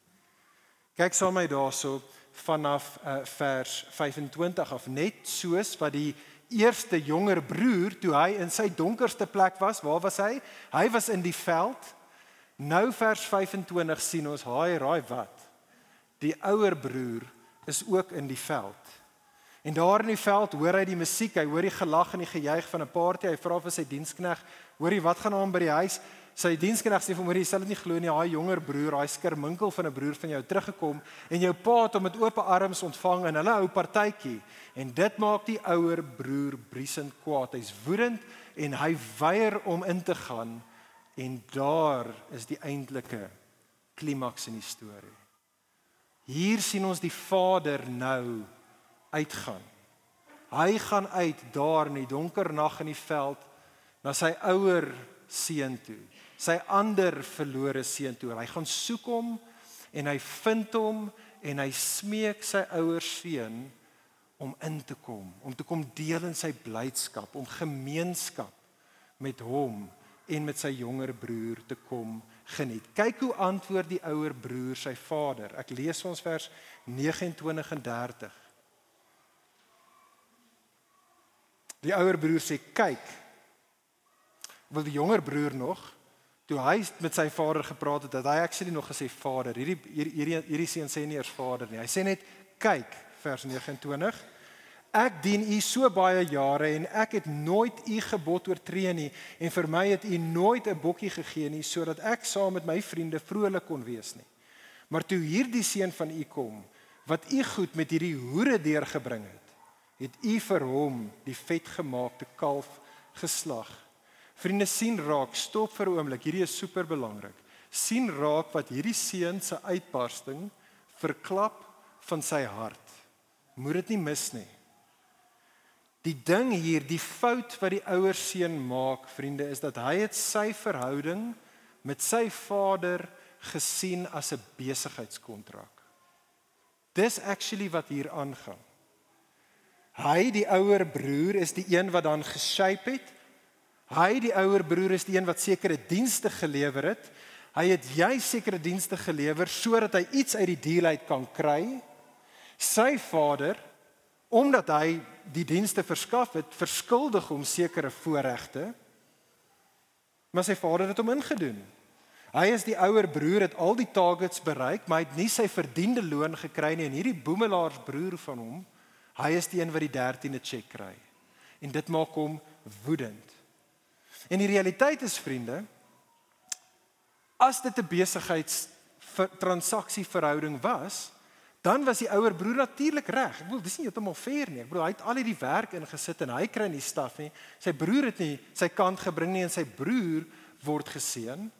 Kyk saam met my daarso vanaf uh, vers 25 af net soos wat die eerste jonger broer toe hy in sy donkerste plek was, waar was hy? Hy was in die veld. Nou vers 25 sien ons haai raai wat. Die ouer broer is ook in die veld. En daar in die veld hoor hy die musiek, hy hoor die gelag en die gejuig van 'n party. Hy vra vir sy dienskneg, "Hoorie, wat gaan aan by die huis?" Sy dienskneg sê vir hom, "Jy sal dit nie glo nie, daai jonger broer, daai skirminkel van 'n broer van jou teruggekom en jou pa het hom met oop arms ontvang in hulle ou partytjie." En dit maak die ouer broer briesend kwaad. Hy's woedend en hy weier om in te gaan en daar is die eintlike klimaks in die storie. Hier sien ons die vader nou uitgaan. Hy gaan uit daar in die donker nag in die veld na sy ouer seun toe sy ander verlore seun toe. Hy gaan soek hom en hy vind hom en hy smeek sy ouers seun om in te kom, om te kom deel in sy blydskap, om gemeenskap met hom en met sy jonger broer te kom geniet. Kyk hoe antwoord die ouer broer sy vader. Ek lees ons vers 29 en 30. Die ouer broer sê: "Kyk, wil die jonger broer nog toe hy met sy vader gepraat het, het hy actually nog gesê vader. Hierdie hierdie hierdie seun sê nie eers vader nie. Hy sê net kyk vers 29. Ek dien u so baie jare en ek het nooit u gebod oortree nie en vir my het u nooit 'n bokkie gegee nie sodat ek saam met my vriende vrolik kon wees nie. Maar toe hierdie seun van u kom wat u goed met hierdie hoere deurgebring het, het u vir hom die vetgemaakte kalf geslag Vriende sien raak, stop vir 'n oomblik. Hierdie is super belangrik. sien raak wat hierdie seun se uitbarsting verklap van sy hart. Moet dit nie mis nie. Die ding hier, die fout wat die ouer seun maak, vriende, is dat hy het sy verhouding met sy vader gesien as 'n besigheidskontrak. Dis actually wat hier aangaan. Hy, die ouer broer, is die een wat dan geshape het Hy die ouer broer is die een wat sekere dienste gelewer het. Hy het jy sekere dienste gelewer sodat hy iets uit die deal uit kan kry. Sy vader, omdat hy die dienste verskaf het, verskuldig hom sekere voorregte. Maar sy vader het hom ingedoen. Hy is die ouer broer het al die targets bereik, maar hy het nie sy verdiende loon gekry nie en hierdie boemelaars broer van hom, hy is die een wat die 13de cheque kry. En dit maak hom woedend. En die realiteit is vriende, as dit 'n besigheids transaksieverhouding was, dan was die ouer broer natuurlik reg. Ek bedoel, dis nie heeltemal fair nie. Ek bedoel, hy het al hierdie werk ingesit en hy kry nie staf nie. Sy broer het nie sy kant gebring nie en sy broer word geseën.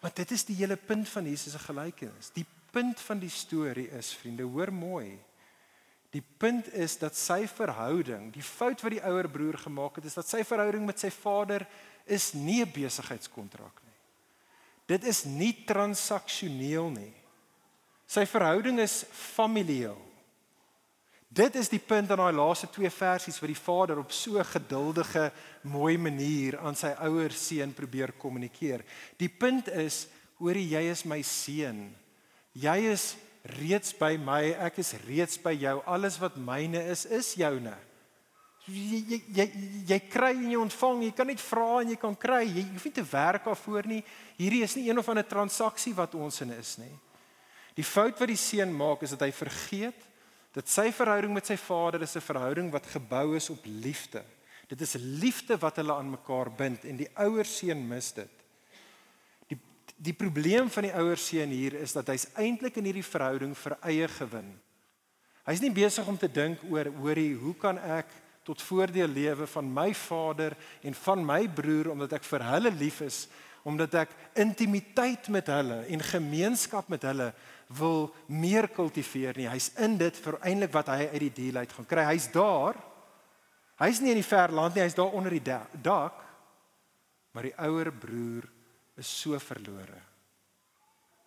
Maar dit is die hele punt van Jesus se gelykenis. Die punt van die storie is, vriende, hoor mooi. Die punt is dat sy verhouding, die fout wat die ouer broer gemaak het, is dat sy verhouding met sy vader is nie 'n besigheidskontrak nie. Dit is nie transaksioneel nie. Sy verhouding is familieel. Dit is die punt in daai laaste twee versies waar die vader op so 'n geduldige, mooi manier aan sy ouer seun probeer kommunikeer. Die punt is, hoorie jy is my seun. Jy is reeds by my, ek is reeds by jou. Alles wat myne is, is joune. Jy jy jy, jy kry en jy ontvang, jy kan net vra en jy kan kry. Jy hoef nie te werk daarvoor nie. Hierdie is nie een of ander transaksie wat ons in is nie. Die fout wat die seun maak is dat hy vergeet dat sy verhouding met sy vader is 'n verhouding wat gebou is op liefde. Dit is liefde wat hulle aan mekaar bind en die ouer seun mis dit. Die probleem van die ouer seun hier is dat hy's eintlik in hierdie verhouding vir eie gewin. Hy's nie besig om te dink oor hoorie, hoe kan ek tot voordeel lewe van my vader en van my broer omdat ek vir hulle lief is, omdat ek intimiteit met hulle en gemeenskap met hulle wil meer kultiveer nie. Hy's in dit vir eintlik wat hy uit die deal uit gaan kry. Hy's daar. Hy's nie in die ver land nie, hy's daar onder die dak. Maar die ouer broer is so verlore.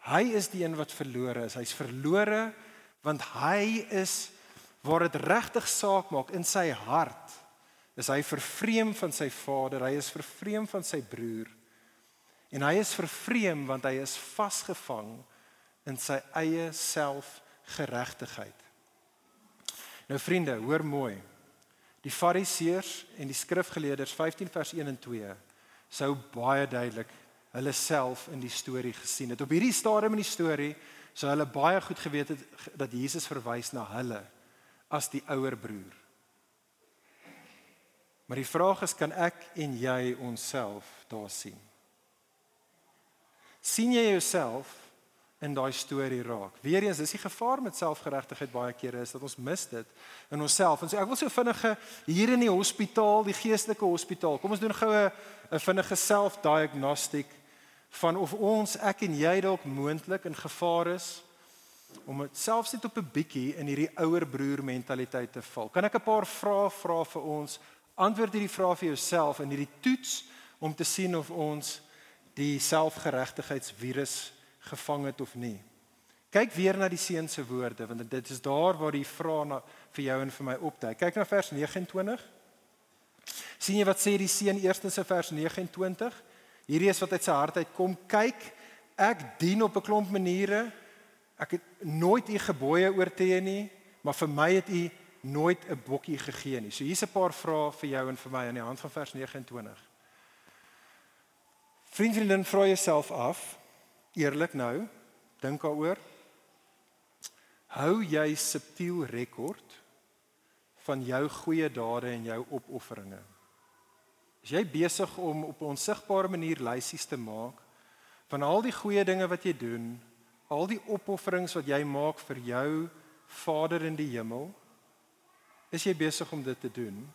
Hy is die een wat verlore is. Hy's verlore want hy is waar dit regtig saak maak in sy hart. Is hy vervreem van sy vader, hy is vervreem van sy broer. En hy is vervreem want hy is vasgevang in sy eie selfgeregtigheid. Nou vriende, hoor mooi. Die Fariseërs en die skrifgeleerders 15 vers 1 en 2 sou baie duidelik hulle self in die storie gesien het. Op hierdie stadium in die storie sou hulle baie goed geweet het dat Jesus verwys na hulle as die ouer broer. Maar die vraag is kan ek en jy onsself daar sien? sien jy jouself in daai storie raak. Weereens, dis die gevaar met selfgeregtigheid baie kere is dat ons mis dit in onsself. En so ek wil so vinnige hier in die hospitaal, die geestelike hospitaal. Kom ons doen gou 'n 'n vinnige self-diagnostiek van of ons ek en jy dalk moontlik in gevaar is om selfs net op 'n bietjie in hierdie ouer broer mentaliteit te val. Kan ek 'n paar vrae vra vir ons? Antwoord hierdie vrae vir jouself in hierdie toets om te sien of ons die selfgeregtigheidsvirus gevang het of nie. Kyk weer na die seun se woorde want dit is daar waar die vraag na vir jou en vir my opduik. Kyk na vers 29. sien jy wat sê die seun eerstens in vers 29? Hierdie is wat uit sy hart uitkom. Kyk, ek dien op 'n klomp maniere. Ek het nooit u gebooie oortree nie, maar vir my het u nooit 'n bokkie gegee nie. So hier's 'n paar vrae vir jou en vir my aan die hand van vers 29. Vriend, vriendin, vra jouself af, eerlik nou, dink daaroor. Hou jy subtiel rekord van jou goeie dade en jou opofferinge? Is jy besig om op 'n onsigbare manier lysies te maak van al die goeie dinge wat jy doen, al die opofferings wat jy maak vir jou Vader in die hemel? Is jy besig om dit te doen?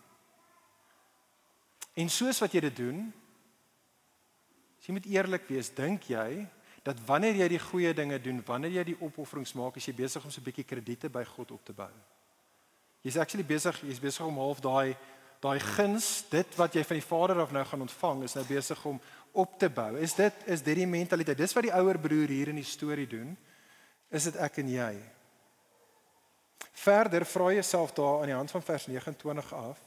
En soos wat jy dit doen, as jy moet eerlik wees, dink jy dat wanneer jy die goeie dinge doen, wanneer jy die opofferings maak, is jy besig om so 'n bietjie krediete by God op te bou. Jy's actually besig, jy's besig om half daai daai guns, dit wat jy van die Vader af nou gaan ontvang, is nou besig om op te bou. Is dit is dit die mentaliteit? Dis wat die ouer broer hier in die storie doen. Is dit ek en jy? Verder vra jouself daar aan die hand van vers 29 af.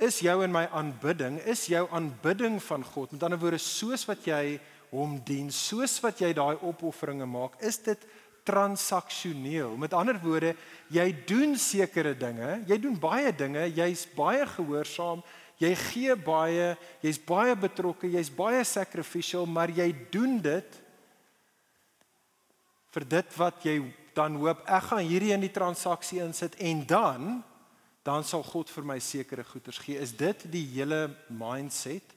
Is jou en my aanbidding, is jou aanbidding van God, met ander woorde soos wat jy hom dien soos wat jy daai opofferinge maak, is dit transaksioneel. Met ander woorde, jy doen sekere dinge, jy doen baie dinge, jy's baie gehoorsaam, jy gee baie, jy's baie betrokke, jy's baie sacrificial, maar jy doen dit vir dit wat jy dan hoop ek gaan hierdie in die transaksie insit en dan dan sal God vir my sekere goederes gee. Is dit die hele mindset?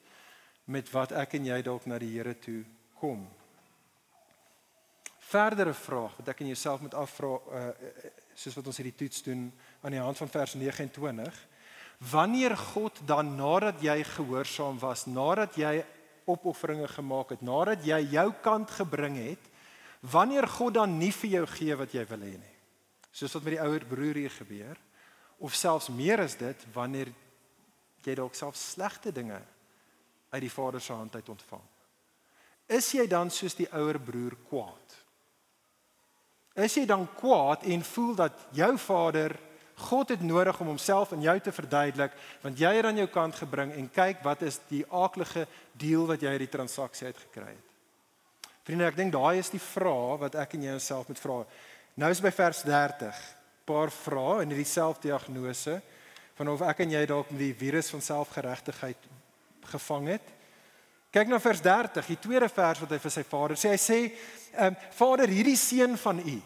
met wat ek en jy dalk na die Here toe kom. Verdere vraag wat ek en jouself moet afvra uh, soos wat ons hierdie toets doen aan die hand van vers 29. Wanneer God dan nadat jy gehoorsaam was, nadat jy opofferinge gemaak het, nadat jy jou kant gebring het, wanneer God dan nie vir jou gee wat jy wil hê nie. Soos wat met die ouer broer hier gebeur of selfs meer as dit wanneer jy dalk self slegte dinge uit die Vader se hand uit ontvang. is jy dan soos die ouer broer kwaad? Is jy dan kwaad en voel dat jou vader God het nodig om homself aan jou te verduidelik want jy het aan jou kant gebring en kyk wat is die aaklige deal wat jy uit die transaksie uitgekry het. Vriende, ek dink daai is die vraag wat ek en jy onsself moet vra. Nou is by vers 30 paar vrae in hierdie selfdiagnose van of ek en jy dalk met die virus van selfgeregtigheid gevang het. Kyk na vers 30, die tweede vers wat hy vir sy vader sê. Hy sê, ehm Vader, hierdie seun van u.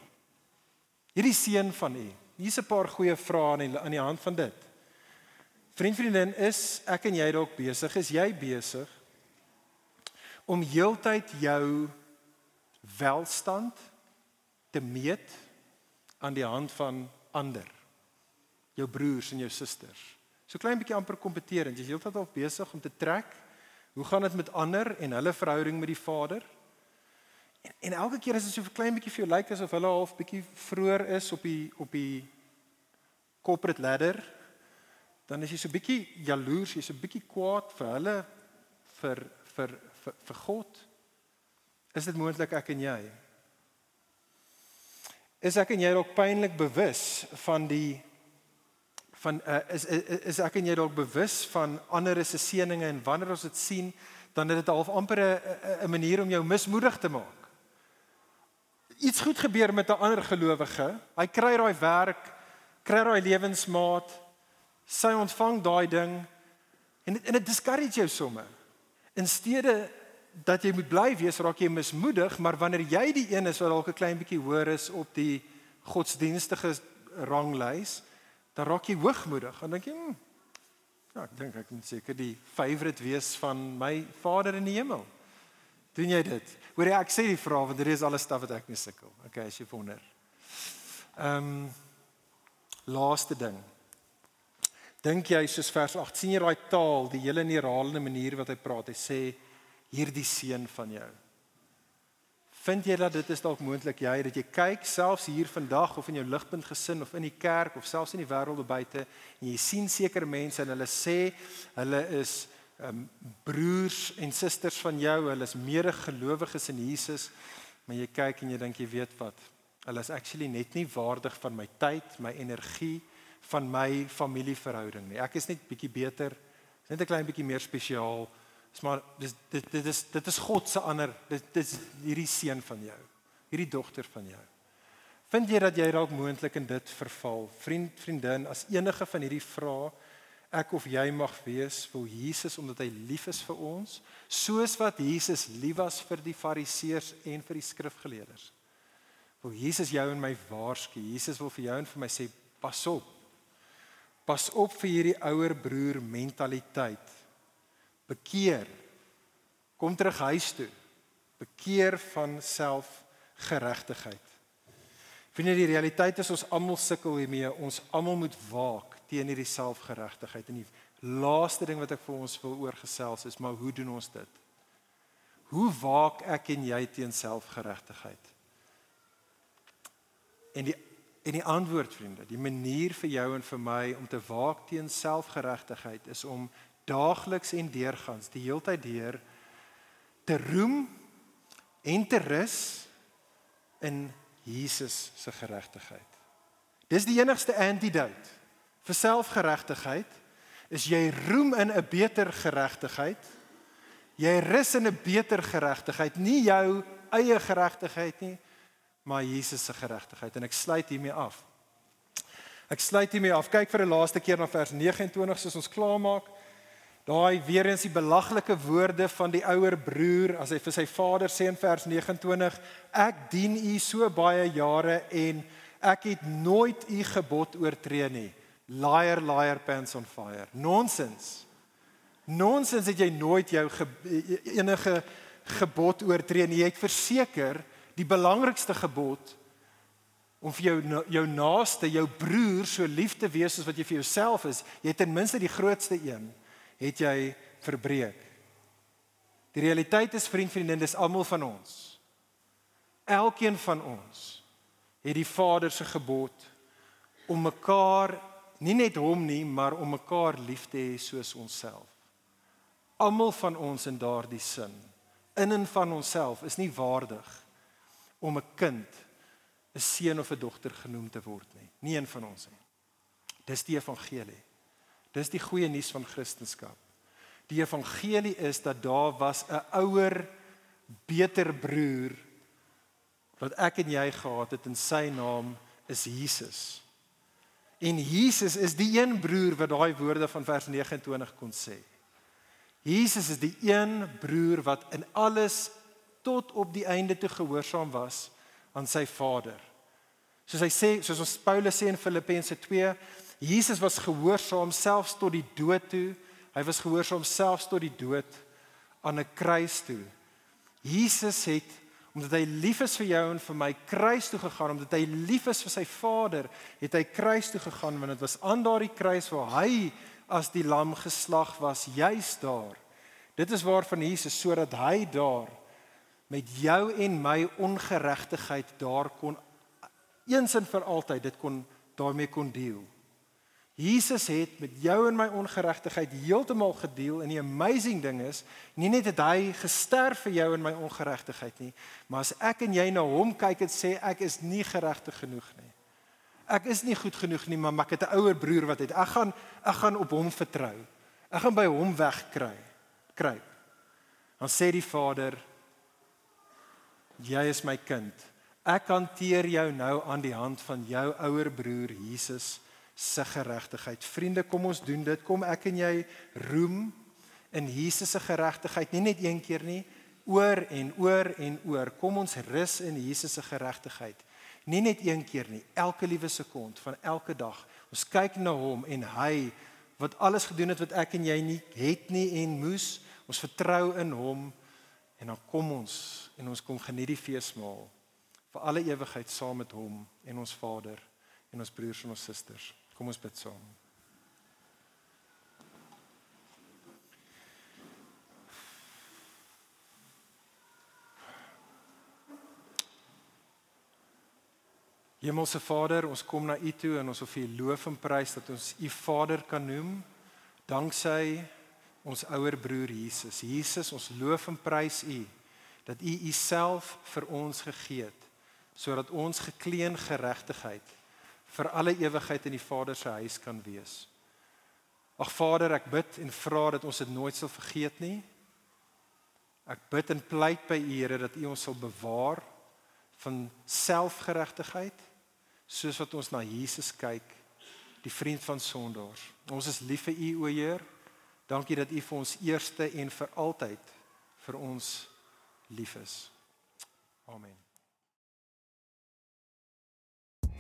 Hierdie seun van u. Hier's 'n paar goeie vrae aan die aan die hand van dit. Vriend vriendin, is ek en jy dalk besig? Is jy besig om heeltyd jou welstand te meet aan die hand van ander? Jou broers en jou susters. So klein bietjie amper kompeterend. Jy's heeltyd al besig om te trek. Hoe gaan dit met ander en hulle verhouding met die Vader? En, en elke keer as dit so 'n klein bietjie vir jou lyk asof hulle half bietjie vroeër is op die op die corporate ladder, dan is jy so bietjie jaloers, jy's so bietjie kwaad vir hulle vir vir vir, vir God. Is dit moontlik ek en jy? Is ek en jy dalk pynlik bewus van die van uh, is, is is ek en jy dalk bewus van ander se seënings en wanneer ons dit sien, dan is dit half amper 'n 'n manier om jou mismoedig te maak iets goed gebeur met 'n ander gelowige. Hy kry daai werk, kry daai lewensmaat, sy ontvang daai ding en dit, en dit discourage jou somme. In steede dat jy moet bly wees, raak jy mismoedig, maar wanneer jy die een is wat dalk 'n klein bietjie hoër is op die godsdienstige ranglys, dan raak jy hoogmoedig. Dan dink jy, hm, ja, ek dink ek moet seker die favourite wees van my Vader in die hemel. Doen jy dit? Hoor jy ek sê die vraag want dit is alles staf wat ek mee sukkel. Okay, as jy wonder. Ehm um, laaste ding. Dink jy soos vers 8 sien jy daai taal, die hele neerhalende manier wat hy praat. Hy sê hierdie seun van jou. Vind jy dat dit is dalk moontlik jy dat jy kyk selfs hier vandag of in jou ligpunt gesin of in die kerk of selfs in die wêreld buite en jy sien sekere mense en hulle sê hulle is um, broers en susters van jou, hulle is medegelowiges in Jesus, maar jy kyk en jy dink jy weet wat? Hulle is actually net nie waardig van my tyd, my energie, van my familieverhouding nie. Ek is net bietjie beter, net 'n klein bietjie meer spesiaal. Dis maar dis dit dit is dit is God se ander dit dis hierdie seun van jou. Hierdie dogter van jou. Vind jy dat jy dalk moontlik in dit verval? Vriend, vriendin, as enige van hierdie vrae ek of jy mag wees vir Jesus omdat hy lief is vir ons, soos wat Jesus lief was vir die fariseërs en vir die skrifgeleerders. Wil Jesus jou en my waarsku. Jesus wil vir jou en vir my sê pas op. Pas op vir hierdie ouer broer mentaliteit. Bekeer. Kom terug huis toe. Bekeer van selfgeregtigheid. Jy die realiteit is ons almal sukkel hiermee. Ons almal moet waak teen hierdie selfgeregtigheid. En die laaste ding wat ek vir ons wil oorgesels is, maar hoe doen ons dit? Hoe waak ek en jy teen selfgeregtigheid? En die en die antwoord vriende, die manier vir jou en vir my om te waak teen selfgeregtigheid is om daagliks en deurgangs die heeltyd deur te roem en te rus in Jesus se geregtigheid. Dis die enigste antidote vir selfgeregtigheid is jy roem in 'n beter geregtigheid. Jy rus in 'n beter geregtigheid, nie jou eie geregtigheid nie, maar Jesus se geregtigheid en ek sluit hiermee af. Ek sluit hiermee af. Kyk vir 'n laaste keer na vers 29 soos ons klaarmaak. Daai weer eens die belaglike woorde van die ouer broer as hy vir sy vader sê in vers 29: Ek dien u so baie jare en ek het nooit u gebod oortree nie. Liar, liar, pants on fire. Nonsens. Nonsens het jy nooit jou ge, enige gebod oortree nie. Jy het verseker die belangrikste gebod om vir jou jou naaste, jou broer so lief te wees soos wat jy vir jouself is. Jy het ten minste die grootste een het jy verbreek. Die realiteit is vriend vriendin, dis almal van ons. Elkeen van ons het die Vader se gebod om mekaar nie net hom nie, maar om mekaar lief te hê soos onsself. Almal van ons in daardie sin in en van onsself is nie waardig om 'n kind, 'n seun of 'n dogter genoem te word nie. Nie een van ons nie. Dis die evangelie. Dis die goeie nuus van Christendom. Die evangelie is dat daar was 'n ouer, beter broer wat ek en jy gehad het en sy naam is Jesus. En Jesus is die een broer wat daai woorde van vers 29 kon sê. Jesus is die een broer wat in alles tot op die einde toe gehoorsaam was aan sy Vader. Soos hy sê, soos ons Paulus sê in Filippense 2, Jesus was gehoorsaam selfs tot die dood toe. Hy was gehoorsaam selfs tot die dood aan 'n kruis toe. Jesus het omdat hy lief is vir jou en vir my kruis toe gegaan omdat hy lief is vir sy Vader, het hy kruis toe gegaan want dit was aan daardie kruis waar hy as die lam geslag was juis daar. Dit is waarvan Jesus sodat hy daar met jou en my ongeregtigheid daar kon eens en vir altyd dit kon daarmee kon deel. Jesus het met jou en my ongeregtigheid heeltemal gedeel en die amazing ding is, nie net het hy gesterf vir jou en my ongeregtigheid nie, maar as ek en jy na hom kyk en sê ek is nie geregtig genoeg nie. Ek is nie goed genoeg nie, maar ek het 'n ouer broer wat het. Ek gaan ek gaan op hom vertrou. Ek gaan by hom wegkry. Kruip. Dan sê die Vader: Jy is my kind. Ek hanteer jou nou aan die hand van jou ouer broer Jesus se geregtigheid. Vriende, kom ons doen dit. Kom ek en jy roem in Jesus se geregtigheid, nie net een keer nie, oor en oor en oor. Kom ons rus in Jesus se geregtigheid. Nie net een keer nie, elke liewe sekond van elke dag. Ons kyk na hom en hy wat alles gedoen het wat ek en jy nie het nie en moes. Ons vertrou in hom en dan kom ons en ons kom geniet die feesmaal vir alle ewigheid saam met hom en ons Vader en ons broers en ons susters. Kom ons bid saam. Hemelse Vader, ons kom na U toe en ons wil vir U loof en prys dat ons U Vader kan noem danksy ons ouer broer Jesus. Jesus, ons loof en prys U dat U U self vir ons gegee het sodat ons gekleen geregtigheid vir alle ewigheid in die Vader se huis kan wees. Ag Vader, ek bid en vra dat ons dit nooit sal vergeet nie. Ek bid en pleit by U Here dat U ons sal bewaar van selfgeregtigheid soos wat ons na Jesus kyk, die vriend van sondaars. Ons is lief vir U o Heer. Dankie dat U vir ons eerste en vir altyd vir ons lief is. Amen.